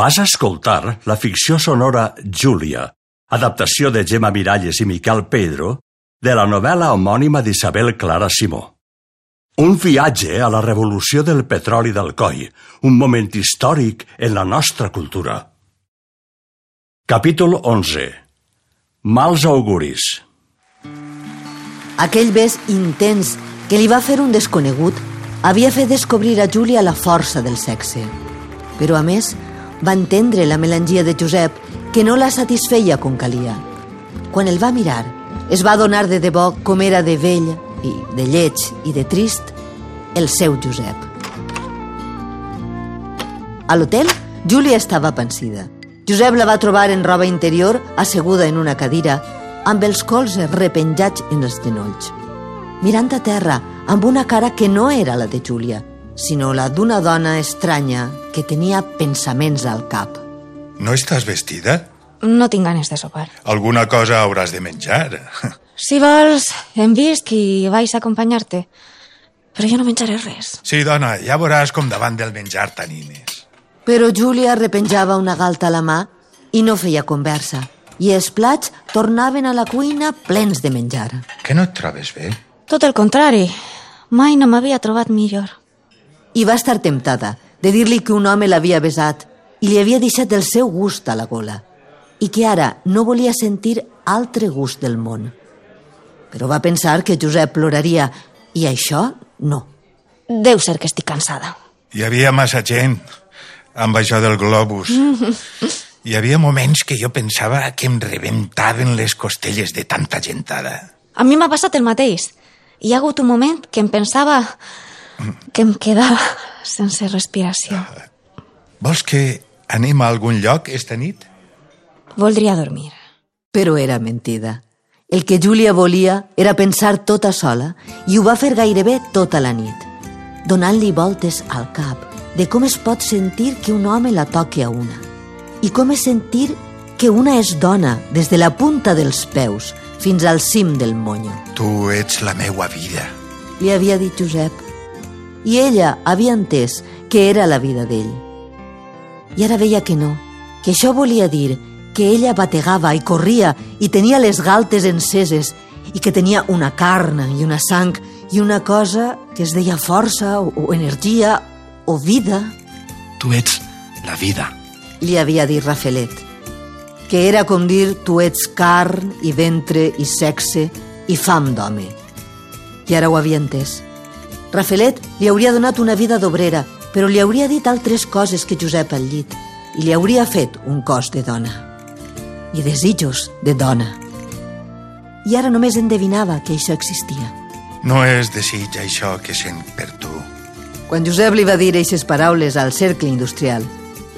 Vas escoltar la ficció sonora Júlia, adaptació de Gemma Miralles i Miquel Pedro, de la novel·la homònima d'Isabel Clara Simó. Un viatge a la revolució del petroli d'Alcoi, un moment històric en la nostra cultura. Capítol 11. Mals auguris. Aquell bes intens que li va fer un desconegut havia fet descobrir a Júlia la força del sexe. Però, a més, va entendre la melangia de Josep, que no la satisfeia com calia. Quan el va mirar, es va donar de debò com era de vell i de lleig i de trist el seu Josep. A l'hotel, Júlia estava pensida. Josep la va trobar en roba interior, asseguda en una cadira, amb els colzes repenjats en els genolls. Mirant a terra, amb una cara que no era la de Júlia, sinó la d'una dona estranya que tenia pensaments al cap. No estàs vestida? No tinc ganes de sopar. Alguna cosa hauràs de menjar. Si vols, hem vist i vaig a acompanyar-te. Però jo no menjaré res. Sí, dona, ja veuràs com davant del menjar t'animes. Però Júlia repenjava una galta a la mà i no feia conversa. I els plats tornaven a la cuina plens de menjar. Que no et trobes bé? Tot el contrari. Mai no m'havia trobat millor. I va estar temptada de dir-li que un home l'havia besat i li havia deixat el seu gust a la gola i que ara no volia sentir altre gust del món. Però va pensar que Josep ploraria i això no. Deu ser que estic cansada. Hi havia massa gent amb això del globus. Hi havia moments que jo pensava que em rebentaven les costelles de tanta gentada. A mi m'ha passat el mateix. Hi ha hagut un moment que em pensava que em quedava sense respiració. Vols que anem a algun lloc esta nit? Voldria dormir. Però era mentida. El que Júlia volia era pensar tota sola i ho va fer gairebé tota la nit, donant-li voltes al cap de com es pot sentir que un home la toqui a una i com és sentir que una és dona des de la punta dels peus fins al cim del monyo. Tu ets la meua vida. Li havia dit Josep. I ella havia entès que era la vida d'ell. I ara veia que no, que això volia dir que ella bategava i corria i tenia les galtes enceses i que tenia una carn i una sang i una cosa que es deia força o, o energia o vida. Tu ets la vida. Li havia dit Rafelet, que era com dir tu ets carn i ventre i sexe i fam d'home. I ara ho havia entès. Rafelet li hauria donat una vida d'obrera, però li hauria dit altres coses que Josep al llit i li hauria fet un cos de dona i desitjos de dona. I ara només endevinava que això existia. No és desig això que sent per tu. Quan Josep li va dir aquestes paraules al cercle industrial,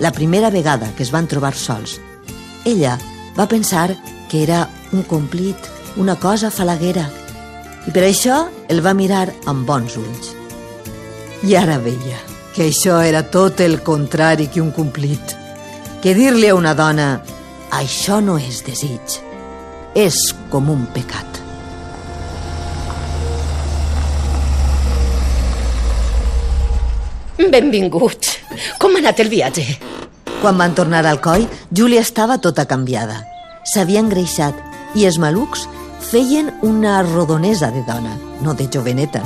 la primera vegada que es van trobar sols, ella va pensar que era un complit, una cosa falaguera, i per això el va mirar amb bons ulls. I ara veia que això era tot el contrari que un complit, que dir-li a una dona això no és desig, és com un pecat. Benvinguts. Com ha anat el viatge? Quan van tornar al coll, Júlia estava tota canviada. S'havia engreixat i els malucs feien una rodonesa de dona, no de joveneta.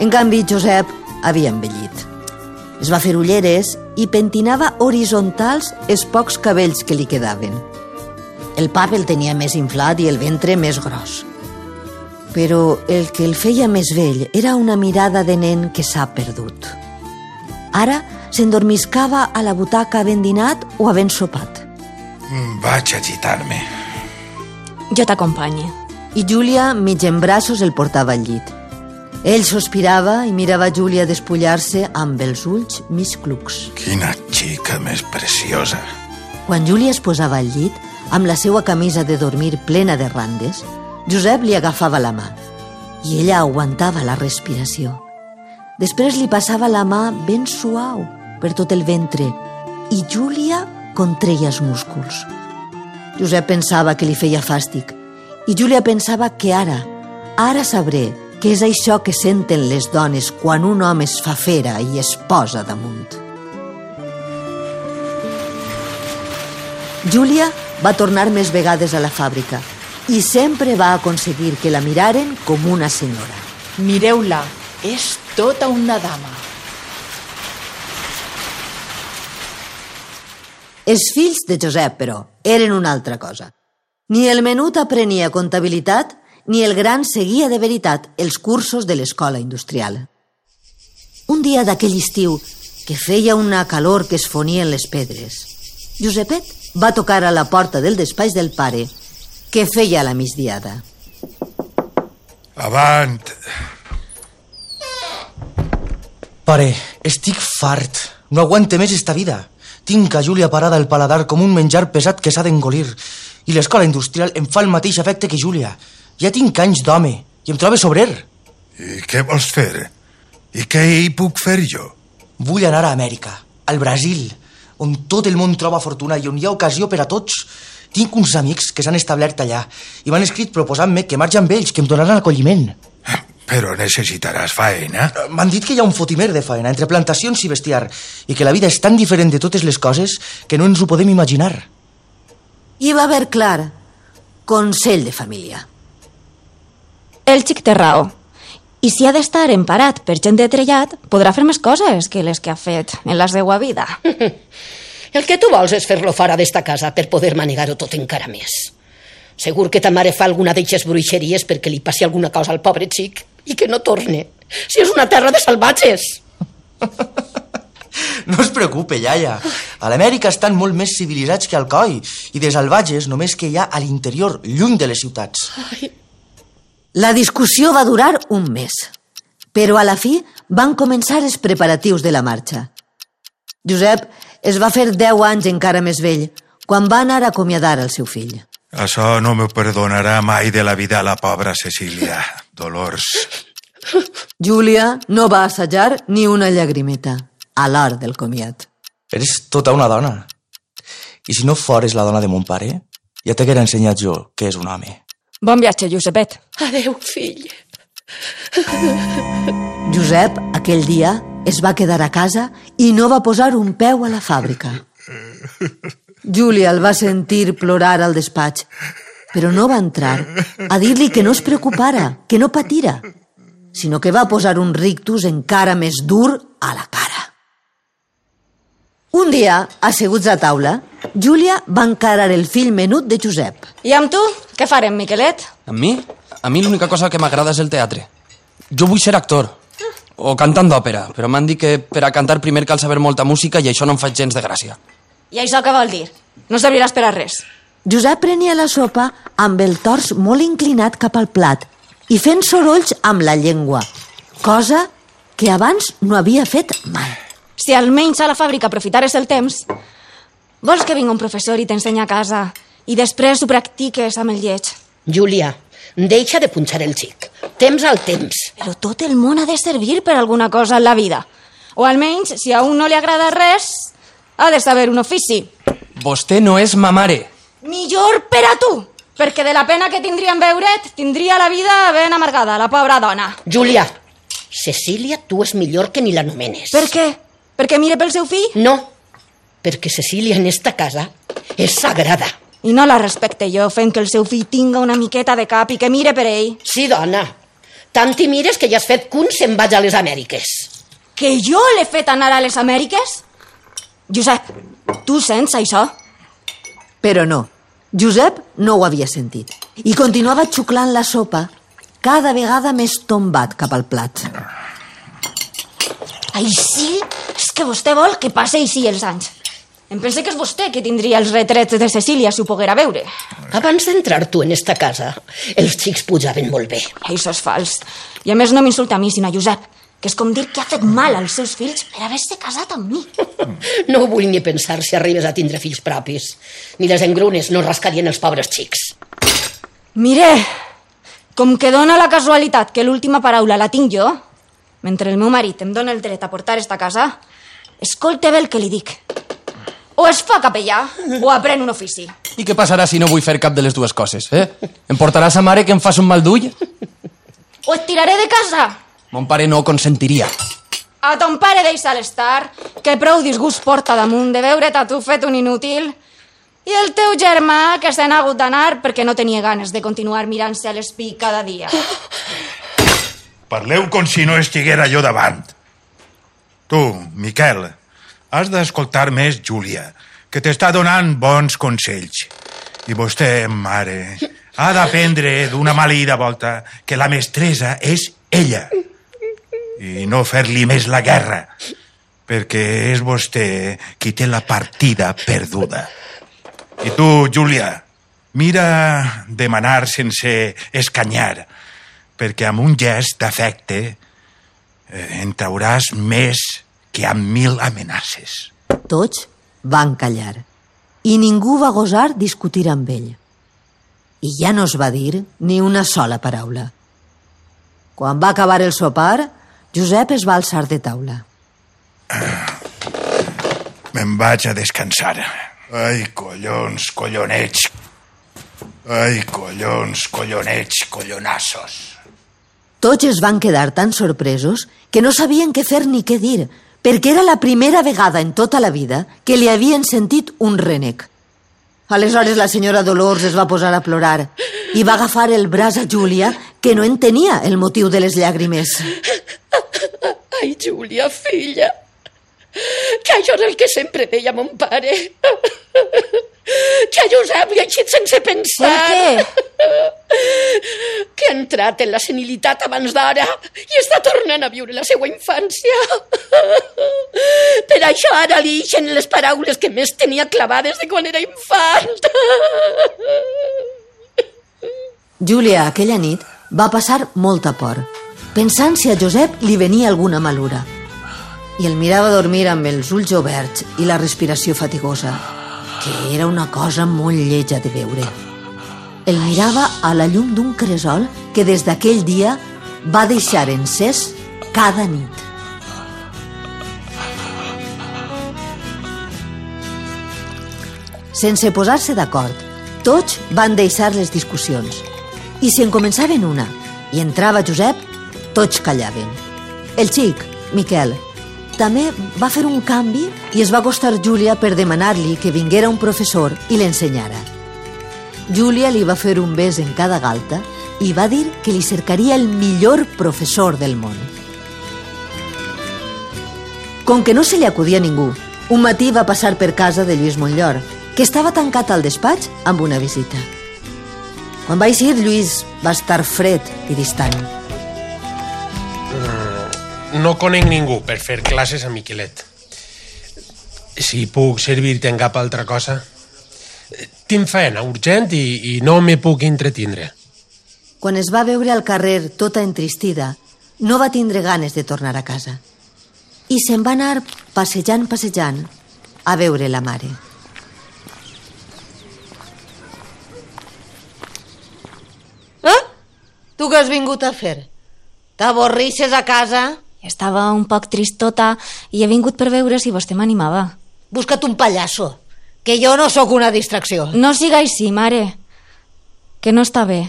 En canvi, Josep havia envellit. Es va fer ulleres i pentinava horitzontals els pocs cabells que li quedaven. El pap el tenia més inflat i el ventre més gros. Però el que el feia més vell era una mirada de nen que s'ha perdut. Ara s'endormiscava a la butaca havent dinat o havent sopat. Mm, Vaig a agitar-me. Jo t'acompanyo. I Júlia, mig en braços, el portava al llit. Ell sospirava i mirava Júlia despullar-se amb els ulls mig clucs. Quina xica més preciosa. Quan Júlia es posava al llit, amb la seva camisa de dormir plena de randes, Josep li agafava la mà i ella aguantava la respiració. Després li passava la mà ben suau per tot el ventre i Júlia contreia els músculs. Josep pensava que li feia fàstic i Júlia pensava que ara, ara sabré que és això que senten les dones quan un home es fa fera i es posa damunt. Júlia va tornar més vegades a la fàbrica i sempre va aconseguir que la miraren com una senyora. Mireu-la, és tota una dama. Els fills de Josep, però, eren una altra cosa. Ni el menut aprenia comptabilitat, ni el gran seguia de veritat els cursos de l'escola industrial. Un dia d'aquell estiu, que feia una calor que es fonien les pedres, Josepet va tocar a la porta del despatx del pare, que feia la migdiada. Avant! Pare, estic fart. No aguante més esta vida. Tinc a Júlia parada al paladar com un menjar pesat que s'ha d'engolir. I l'escola industrial em fa el mateix efecte que Júlia. Ja tinc anys d'home i em trobo sobrer. I què vols fer? I què hi puc fer jo? Vull anar a Amèrica, al Brasil, on tot el món troba fortuna i on hi ha ocasió per a tots. Tinc uns amics que s'han establert allà i m'han escrit proposant-me que marxi amb ells, que em donaran acolliment. Però necessitaràs faena. M'han dit que hi ha un fotimer de faena entre plantacions i bestiar i que la vida és tan diferent de totes les coses que no ens ho podem imaginar. I va haver clar consell de família. El xic té raó. I si ha d'estar emparat per gent de trellat, podrà fer més coses que les que ha fet en la seva vida. El que tu vols és fer-lo fora d'esta casa per poder manegar-ho tot encara més. Segur que ta mare fa alguna d'eixes bruixeries perquè li passi alguna cosa al pobre xic i que no torne. Si és una terra de salvatges. No es preocupe, iaia. A l'Amèrica estan molt més civilitzats que al coi i de salvatges només que hi ha a l'interior, lluny de les ciutats. Ai, La discussió va durar un mes, però a la fi van començar els preparatius de la marxa. Josep es va fer 10 anys encara més vell quan va anar a acomiadar el seu fill. Això no me perdonarà mai de la vida a la pobra Cecília. Dolors. Júlia no va assajar ni una llagrimeta a l'hora del comiat. Eres tota una dona. I si no fores la dona de mon pare, ja t'haguera ensenyat jo què és un home. Bon viatge, Josepet. adeu, fill. Josep, aquell dia, es va quedar a casa i no va posar un peu a la fàbrica. Júlia el va sentir plorar al despatx, però no va entrar a dir-li que no es preocupara, que no patira, sinó que va posar un rictus encara més dur a la cara. Un dia, asseguts a taula, Júlia va encarar el fill menut de Josep. I amb tu? Què farem, Miquelet? Amb mi? A mi l'única cosa que m'agrada és el teatre. Jo vull ser actor. O cantant d'òpera, però m'han dit que per a cantar primer cal saber molta música i això no em fa gens de gràcia. I això què vol dir? No serviràs per a res. Josep prenia la sopa amb el tors molt inclinat cap al plat i fent sorolls amb la llengua, cosa que abans no havia fet mai. Si almenys a la fàbrica aprofitares el temps, vols que vingui un professor i t'ensenya a casa i després ho practiques amb el lleig. Júlia, deixa de punxar el xic. Temps al temps. Però tot el món ha de servir per alguna cosa en la vida. O almenys, si a un no li agrada res, ha de saber un ofici. Vostè no és ma mare. Millor per a tu, perquè de la pena que tindria en veure't, tindria la vida ben amargada, la pobra dona. Júlia, Cecília, tu és millor que ni l'anomenes. Per què? Perquè mire pel seu fill? No, perquè Cecília en esta casa és sagrada. I no la respecte jo fent que el seu fill tinga una miqueta de cap i que mire per ell. Sí, dona. Tant t'hi mires que ja has fet que un se'n vaig a les Amèriques. Que jo l'he fet anar a les Amèriques? Josep, tu sents això? Però no, Josep no ho havia sentit i continuava xuclant la sopa cada vegada més tombat cap al plat. Ai, sí? Que vostè vol que passe així els anys. Em pensé que és vostè que tindria els retrets de Cecília si ho poguera veure. Abans d'entrar tu en esta casa, els xics pujaven molt bé. Això és fals. I a més no m'insulta a mi, sinó a Josep, que és com dir que ha fet mal als seus fills per haver-se casat amb mi. No ho vull ni pensar si arribes a tindre fills propis. Ni les engrunes no rascarien els pobres xics. Mire, com que dona la casualitat que l'última paraula la tinc jo, mentre el meu marit em dona el dret a portar esta casa, escolte bé el que li dic. O es fa capellà o aprèn un ofici. I què passarà si no vull fer cap de les dues coses, eh? Em portarà sa mare que em fas un mal d'ull? O et tiraré de casa. Mon pare no consentiria. A ton pare deixa'l estar, que prou disgust porta damunt de veure't a tu fet un inútil. I el teu germà, que se n'ha hagut d'anar perquè no tenia ganes de continuar mirant-se a l'espill cada dia. Parleu com si no estiguera jo davant. Tu, Miquel, has d'escoltar més Júlia, que t'està donant bons consells. I vostè, mare, ha d'aprendre d'una maleïda volta que la mestressa és ella i no fer-li més la guerra, perquè és vostè qui té la partida perduda. I tu, Júlia, mira demanar sense escanyar, perquè amb un gest d'afecte en trauràs més que amb mil amenaces. Tots van callar i ningú va gosar discutir amb ell. I ja no es va dir ni una sola paraula. Quan va acabar el sopar, Josep es va alçar de taula. Me'n vaig a descansar. Ai, collons, collonets. Ai, collons, collonets, collonassos. Tots es van quedar tan sorpresos que no sabien què fer ni què dir, perquè era la primera vegada en tota la vida que li havien sentit un renec. Aleshores la senyora Dolors es va posar a plorar i va agafar el braç a Júlia, que no entenia el motiu de les llàgrimes. Ai, Júlia, filla, que això és el que sempre deia mon pare. Que Josep li ha eixit sense pensar. Per Que ha entrat en la senilitat abans d'ara i està tornant a viure la seva infància. Per això ara li ixen les paraules que més tenia clavades de quan era infant. Júlia, aquella nit, va passar molta por, pensant si a Josep li venia alguna malura. I el mirava dormir amb els ulls oberts i la respiració fatigosa, que era una cosa molt lleja de veure. El mirava a la llum d'un cresol que des d'aquell dia va deixar encès cada nit. Sense posar-se d'acord, tots van deixar les discussions. I si en començaven una i entrava Josep, tots callaven. El xic, Miquel, també va fer un canvi i es va acostar Júlia per demanar-li que vinguera un professor i l'ensenyara. Júlia li va fer un bes en cada galta i va dir que li cercaria el millor professor del món. Com que no se li acudia ningú, un matí va passar per casa de Lluís Montllor, que estava tancat al despatx amb una visita. Quan va eixir, Lluís va estar fred i distant. No conec ningú per fer classes a Miquelet. Si puc servir-te en cap altra cosa... Tinc feina urgent i, i no me puc entretindre. Quan es va veure al carrer tota entristida, no va tindre ganes de tornar a casa. I se'n va anar passejant, passejant, a veure la mare. Eh? Tu què has vingut a fer? T'avorrixes a casa? Estava un poc tristota i he vingut per veure si vostè m'animava. Busca't un pallasso, que jo no sóc una distracció. No siga així, mare. Que no està bé.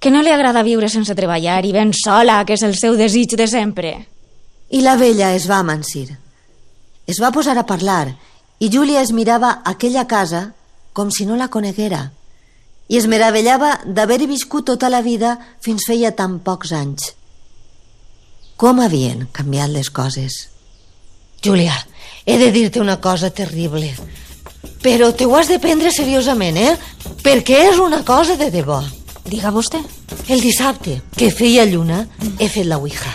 Que no li agrada viure sense treballar i ben sola, que és el seu desig de sempre. I la vella es va amansir. Es va posar a parlar i Júlia es mirava aquella casa com si no la coneguera i es meravellava d'haver-hi viscut tota la vida fins feia tan pocs anys. Com havien canviat les coses. Júlia, he de dir-te una cosa terrible. Però te ho has de prendre seriosament, eh? Perquè és una cosa de debò. Diga vostè. El dissabte, que feia lluna, he fet la ouija.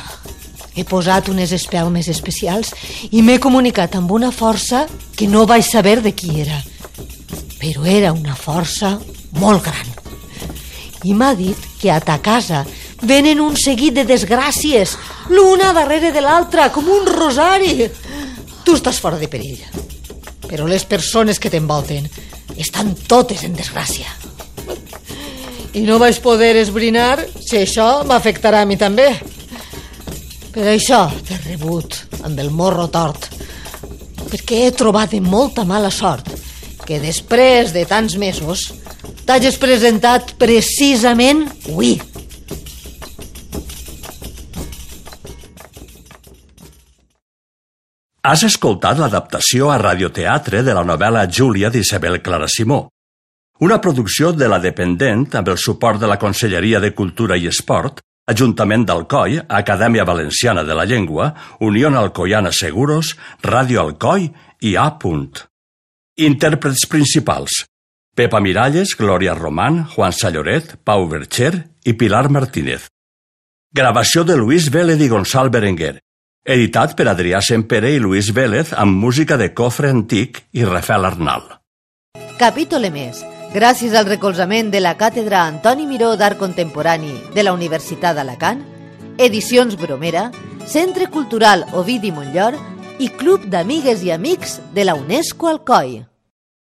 He posat unes espelmes especials i m'he comunicat amb una força que no vaig saber de qui era. Però era una força molt gran. I m'ha dit que a ta casa venen un seguit de desgràcies, l'una darrere de l'altra, com un rosari. Tu estàs fora de perill. Però les persones que t'envolten estan totes en desgràcia. I no vaig poder esbrinar si això m'afectarà a mi també. Per això t'he rebut amb el morro tort. Perquè he trobat de molta mala sort que després de tants mesos t'hagis presentat precisament avui. Has escoltat l'adaptació a radioteatre de la novel·la Júlia d'Isabel Clara Simó, una producció de la Dependent amb el suport de la Conselleria de Cultura i Esport, Ajuntament d'Alcoi, Acadèmia Valenciana de la Llengua, Unió Alcoiana Seguros, Ràdio Alcoi i A. Intèrprets principals. Pepa Miralles, Glòria Román, Juan Salloret, Pau Bercher i Pilar Martínez. Gravació de Luis Vélez i Gonçal Berenguer. Editat per Adrià Sempere i Luis Vélez amb música de Cofre Antic i Rafael Arnal. Capítol més. Gràcies al recolzament de la Càtedra Antoni Miró d'Art Contemporani de la Universitat d'Alacant, Edicions Bromera, Centre Cultural Ovidi Montllor i Club d'Amigues i Amics de la UNESCO Alcoi.